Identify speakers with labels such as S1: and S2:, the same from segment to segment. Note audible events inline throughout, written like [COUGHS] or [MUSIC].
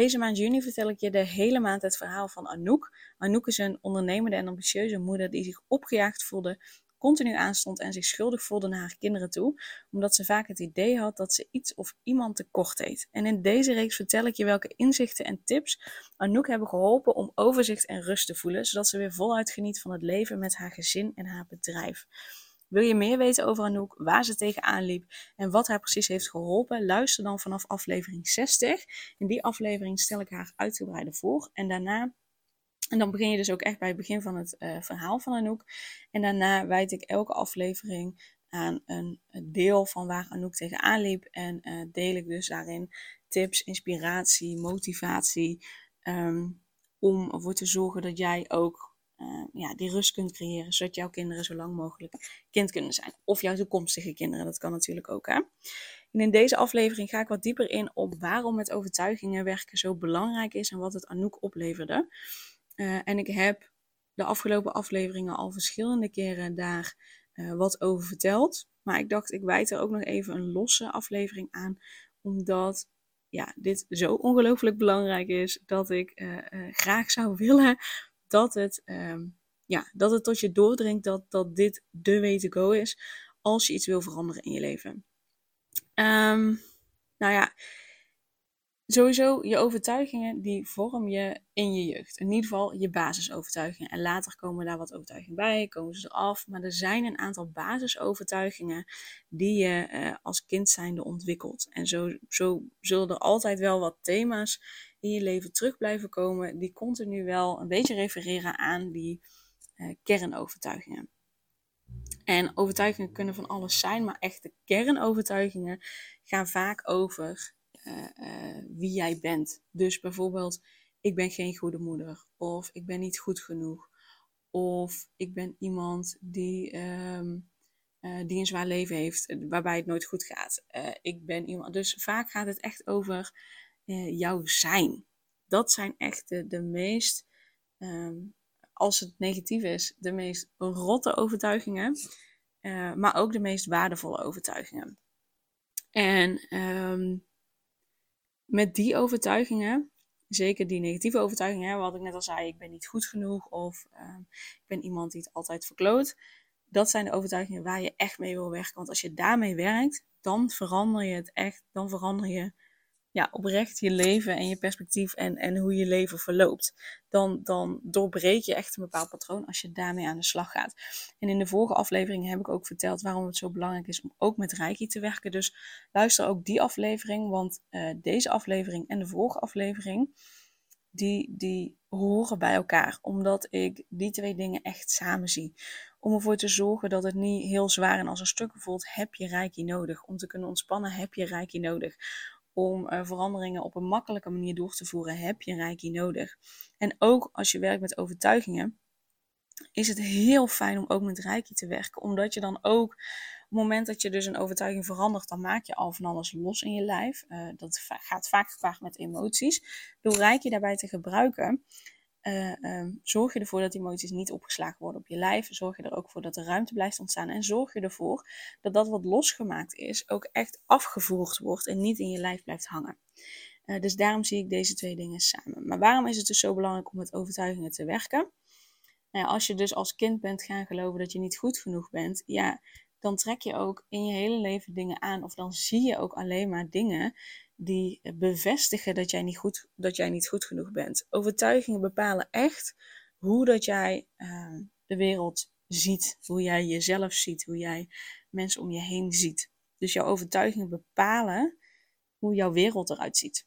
S1: Deze maand juni vertel ik je de hele maand het verhaal van Anouk. Anouk is een ondernemende en ambitieuze moeder die zich opgejaagd voelde, continu aanstond en zich schuldig voelde naar haar kinderen toe, omdat ze vaak het idee had dat ze iets of iemand tekort deed. En in deze reeks vertel ik je welke inzichten en tips Anouk hebben geholpen om overzicht en rust te voelen, zodat ze weer voluit geniet van het leven met haar gezin en haar bedrijf. Wil je meer weten over Anouk, waar ze tegenaan liep en wat haar precies heeft geholpen? Luister dan vanaf aflevering 60. In die aflevering stel ik haar uitgebreider voor. En daarna en dan begin je dus ook echt bij het begin van het uh, verhaal van Anouk. En daarna wijd ik elke aflevering aan een, deel van waar Anouk tegenaan liep. En uh, deel ik dus daarin tips, inspiratie, motivatie. Um, om ervoor te zorgen dat jij ook uh, ja, die rust kunt creëren, zodat jouw kinderen zo lang mogelijk kind kunnen zijn. Of jouw toekomstige kinderen, dat kan natuurlijk ook. Hè? En in deze aflevering ga ik wat dieper in op waarom het overtuigingen werken zo belangrijk is en wat het Anouk opleverde. Uh, en ik heb de afgelopen afleveringen al verschillende keren daar uh, wat over verteld. Maar ik dacht, ik wijd er ook nog even een losse aflevering aan, omdat ja, dit zo ongelooflijk belangrijk is dat ik graag zou [LAUGHS] willen dat het, um, ja, dat het tot je doordringt dat, dat dit de way to go is als je iets wil veranderen in je leven. Um, nou ja, sowieso je overtuigingen die vorm je in je jeugd. In ieder geval je basisovertuigingen. En later komen daar wat overtuigingen bij, komen ze eraf. Maar er zijn een aantal basisovertuigingen die je uh, als kind zijnde ontwikkelt. En zo, zo zullen er altijd wel wat thema's in je leven terug blijven komen, die continu wel een beetje refereren aan die uh, kernovertuigingen. En overtuigingen kunnen van alles zijn, maar echte kernovertuigingen gaan vaak over uh, uh, wie jij bent. Dus bijvoorbeeld, ik ben geen goede moeder, of ik ben niet goed genoeg, of ik ben iemand die, um, die een zwaar leven heeft, waarbij het nooit goed gaat. ik ben iemand. Dus vaak gaat het echt over uh, jouw zijn. Dat zijn echt de, meest, um, als het negatief is, de meest rotte overtuigingen. Uh, maar ook de meest waardevolle overtuigingen. En um, met die overtuigingen, zeker die negatieve overtuigingen, wat ik net al zei, ik ben niet goed genoeg of um, ik ben iemand die het altijd verkloot. Dat zijn de overtuigingen waar je echt mee wil werken. Want als je daarmee werkt, dan verander je het echt. Dan verander je ja, oprecht je leven en je perspectief en, en hoe je leven verloopt. Dan, dan doorbreek je echt een bepaald patroon als je daarmee aan de slag gaat. En in de vorige aflevering heb ik ook verteld waarom het zo belangrijk is om ook met Reiki te werken. Dus luister ook die aflevering, want uh, deze aflevering en de vorige aflevering, die, die horen bij elkaar. Omdat ik die twee dingen echt samen zie. Om ervoor te zorgen dat het niet heel zwaar en als een stuk voelt, heb je Reiki nodig. Om te kunnen ontspannen heb je Reiki nodig om uh, veranderingen op een makkelijke manier door te voeren, heb je Reiki nodig. En ook als je werkt met overtuigingen, is het heel fijn om ook met Reiki te werken. Omdat je dan ook, op het moment dat je dus een overtuiging verandert, dan maak je al van alles los in je lijf. Uh, dat gaat vaak gepaard met emoties. Door Reiki daarbij te gebruiken, uh, um, zorg je ervoor dat die emoties niet opgeslagen worden op je lijf. Zorg je er ook voor dat er ruimte blijft ontstaan. En zorg je ervoor dat dat wat losgemaakt is ook echt afgevoerd wordt en niet in je lijf blijft hangen. Uh, dus daarom zie ik deze twee dingen samen. Maar waarom is het dus zo belangrijk om met overtuigingen te werken? Nou als je dus als kind bent gaan geloven dat je niet goed genoeg bent, ja, dan trek je ook in je hele leven dingen aan. Of dan zie je ook alleen maar dingen die bevestigen dat jij niet goed, dat jij niet goed genoeg bent. Overtuigingen bepalen echt hoe dat jij uh, de wereld ziet, hoe jij jezelf ziet, hoe jij mensen om je heen ziet. Dus jouw overtuigingen bepalen hoe jouw wereld eruit ziet.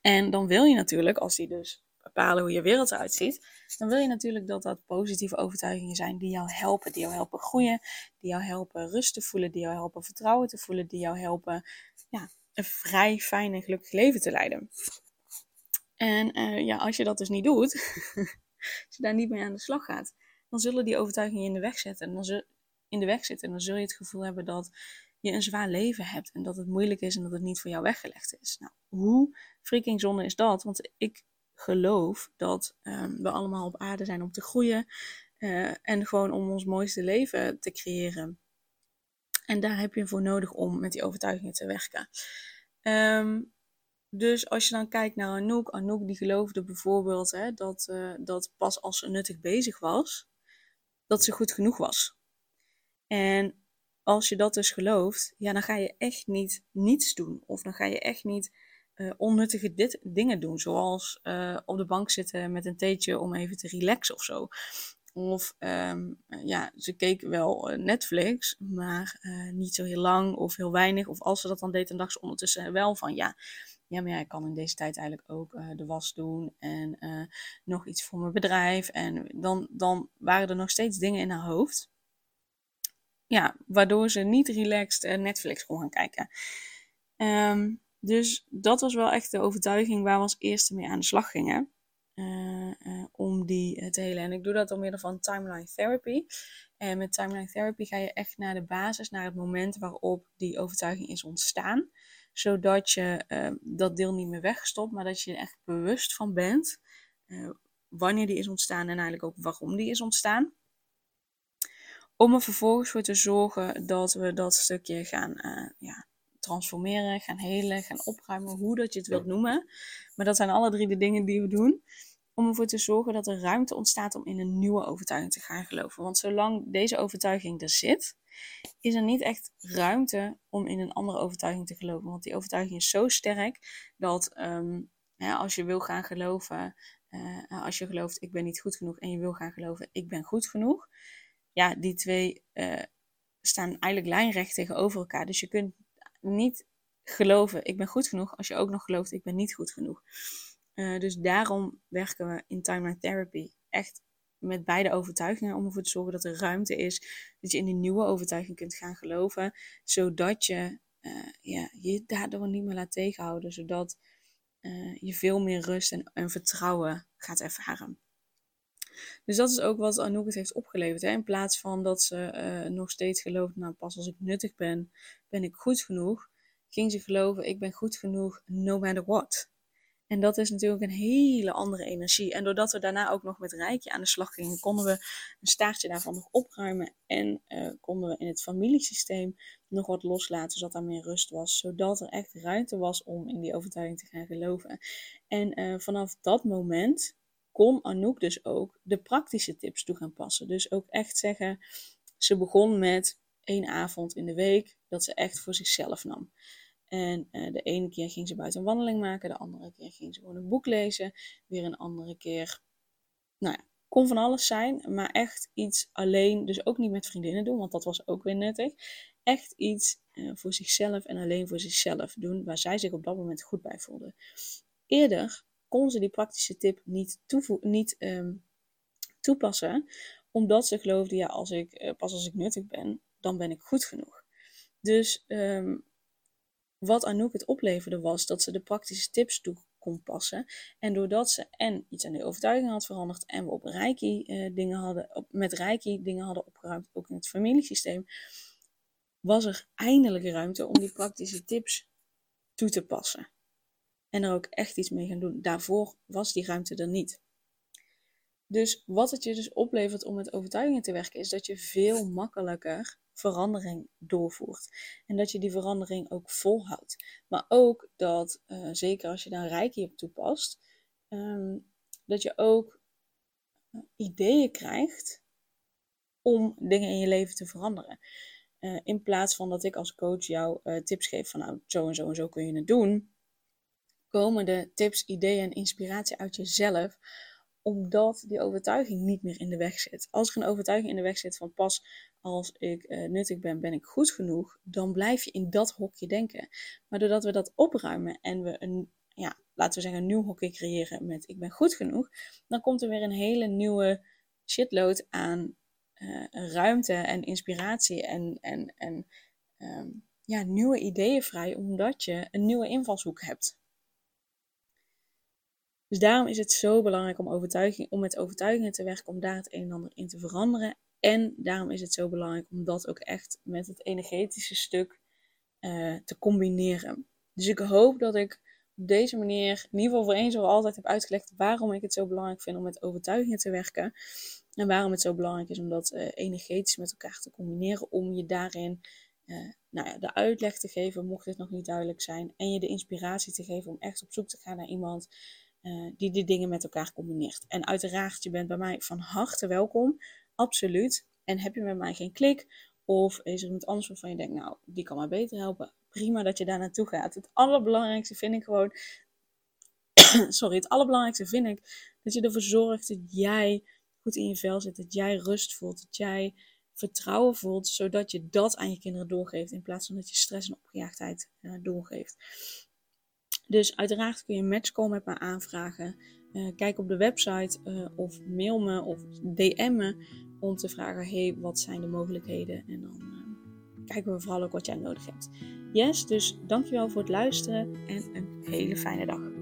S1: En dan wil je natuurlijk, als die dus bepalen hoe je wereld eruit ziet, dan wil je natuurlijk dat dat positieve overtuigingen zijn die jou helpen, die jou helpen groeien, die jou helpen rust te voelen, die jou helpen vertrouwen te voelen, die jou helpen ja, een vrij fijn en gelukkig leven te leiden. En uh, ja, als je dat dus niet doet, [LAUGHS] als je daar niet mee aan de slag gaat, dan zullen die overtuigingen in de weg zitten. En dan zul, in de weg zitten. En dan zul je het gevoel hebben dat je een zwaar leven hebt en dat het moeilijk is en dat het niet voor jou weggelegd is. Nou, hoe freaking zonde is dat? Want ik geloof dat um, we allemaal op aarde zijn om te groeien uh, en gewoon om ons mooiste leven te creëren. En daar heb je voor nodig om met die overtuigingen te werken. Um, dus als je dan kijkt naar Anouk, Anouk die geloofde bijvoorbeeld hè, dat, uh, dat pas als ze nuttig bezig was, dat ze goed genoeg was. En als je dat dus gelooft, ja, dan ga je echt niet niets doen. Of dan ga je echt niet uh, onnuttige dit, dingen doen. Zoals uh, op de bank zitten met een theetje om even te relaxen of zo. Of um, ja, ze keek wel Netflix, maar niet zo heel lang of heel weinig. Of als ze dat dan deed, dan dacht ze ondertussen wel van ja, ja, maar ja, ik kan in deze tijd eigenlijk ook de was doen en nog iets voor mijn bedrijf. En dan, dan waren er nog steeds dingen in haar hoofd ja, waardoor ze niet relaxed Netflix kon gaan kijken. Um, dus dat was wel echt de overtuiging waar we als eerste mee aan de slag gingen. Uh, uh, om die te helen. En ik doe dat door middel van timeline therapy. En met timeline therapy ga je echt naar de basis, naar het moment waarop die overtuiging is ontstaan. Zodat je uh, dat deel niet meer wegstopt, maar dat je er echt bewust van bent wanneer die is ontstaan en eigenlijk ook waarom die is ontstaan. Om er vervolgens voor te zorgen dat we dat stukje gaan ja, transformeren, gaan helen, gaan opruimen, hoe dat je het wilt noemen. Maar dat zijn alle drie de dingen die we doen. Om ervoor te zorgen dat er ruimte ontstaat om in een nieuwe overtuiging te gaan geloven. Want zolang deze overtuiging er zit, is er niet echt ruimte om in een andere overtuiging te geloven. Want die overtuiging is zo sterk dat um, ja, als je wil gaan geloven, uh, als je gelooft ik ben niet goed genoeg en je wil gaan geloven ik ben goed genoeg, ja, die twee uh, staan eigenlijk lijnrecht tegenover elkaar. Dus je kunt niet geloven, ik ben goed genoeg, als je ook nog gelooft, ik ben niet goed genoeg. Uh, dus daarom werken we in timeline therapy echt met beide overtuigingen om ervoor te zorgen dat er ruimte is, dat je in die nieuwe overtuiging kunt gaan geloven, zodat je uh, ja, je daardoor niet meer laat tegenhouden, zodat uh, je veel meer rust en, en vertrouwen gaat ervaren. Dus dat is ook wat Anouk het heeft opgeleverd. Hè? In plaats van dat ze uh, nog steeds gelooft, nou pas als ik nuttig ben, ben ik goed genoeg. Ging ze geloven, ik ben goed genoeg, no matter what. En dat is natuurlijk een hele andere energie. En doordat we daarna ook nog met Rijkje aan de slag gingen, konden we een staartje daarvan nog opruimen. En uh, konden we in het familiesysteem nog wat loslaten, zodat er meer rust was. Zodat er echt ruimte was om in die overtuiging te gaan geloven. En uh, vanaf dat moment kon Anouk dus ook de praktische tips toe gaan passen. Dus ook echt zeggen, ze begon met één avond in de week dat ze echt voor zichzelf nam. En uh, de ene keer ging ze buiten een wandeling maken, de andere keer ging ze gewoon een boek lezen, weer een andere keer, nou ja, kon van alles zijn, maar echt iets alleen, dus ook niet met vriendinnen doen, want dat was ook weer nuttig. Echt iets uh, voor zichzelf en alleen voor zichzelf doen, waar zij zich op dat moment goed bij voelde. Eerder kon ze die praktische tip niet, niet um, toepassen, omdat ze geloofde, ja, als ik, uh, pas als ik nuttig ben, dan ben ik goed genoeg. Dus um, wat Anouk het opleverde was dat ze de praktische tips toe kon passen. En doordat ze en iets aan de overtuiging had veranderd en we op Reiki, uh, dingen hadden, op, met Reiki dingen hadden opgeruimd, ook in het familiesysteem, was er eindelijk ruimte om die praktische tips toe te passen en er ook echt iets mee gaan doen. Daarvoor was die ruimte er niet. Dus wat het je dus oplevert om met overtuigingen te werken, is dat je veel makkelijker verandering doorvoert. En dat je die verandering ook volhoudt. Maar ook dat, uh, zeker als je daar reiki op toepast, um, dat je ook uh, ideeën krijgt om dingen in je leven te veranderen. Uh, in plaats van dat ik als coach jou tips geef van nou, zo en zo en zo kun je het doen komen de tips, ideeën en inspiratie uit jezelf, omdat die overtuiging niet meer in de weg zit. Als er een overtuiging in de weg zit van pas als ik uh, nuttig ben, ben ik goed genoeg, dan blijf je in dat hokje denken. Maar doordat we dat opruimen en we een, ja, laten we zeggen, een nieuw hokje creëren met ik ben goed genoeg, dan komt er weer een hele nieuwe shitload aan uh, ruimte en inspiratie en, en, en um, ja, nieuwe ideeën vrij, omdat je een nieuwe invalshoek hebt. Dus daarom is het zo belangrijk om, overtuiging, om met overtuigingen te werken, om daar het een en ander in te veranderen. En daarom is het zo belangrijk om dat ook echt met het energetische stuk uh, te combineren. Dus ik hoop dat ik op deze manier, in ieder geval voor eens altijd, heb uitgelegd waarom ik het zo belangrijk vind om met overtuigingen te werken. En waarom het zo belangrijk is om dat uh, energetisch met elkaar te combineren. Om je daarin uh, nou ja, de uitleg te geven, mocht dit nog niet duidelijk zijn. En je de inspiratie te geven om echt op zoek te gaan naar iemand uh, die die dingen met elkaar combineert. En uiteraard, je bent bij mij van harte welkom. Absoluut. En heb je met mij geen klik? Of is er iemand anders waarvan je denkt, nou, die kan mij beter helpen? Prima dat je daar naartoe gaat. Het allerbelangrijkste vind ik gewoon. [COUGHS] sorry, het allerbelangrijkste vind ik dat je ervoor zorgt dat jij goed in je vel zit. Dat jij rust voelt. Dat jij vertrouwen voelt. Zodat je dat aan je kinderen doorgeeft. In plaats van dat je stress en opgejaagdheid uh, doorgeeft. Dus uiteraard kun je een matchcall met me aanvragen. Uh, kijk op de website uh, of mail me of DM me om te vragen: hey, wat zijn de mogelijkheden? En dan uh, kijken we vooral ook wat jij nodig hebt. Yes, dus dankjewel voor het luisteren en een hele fijne dag.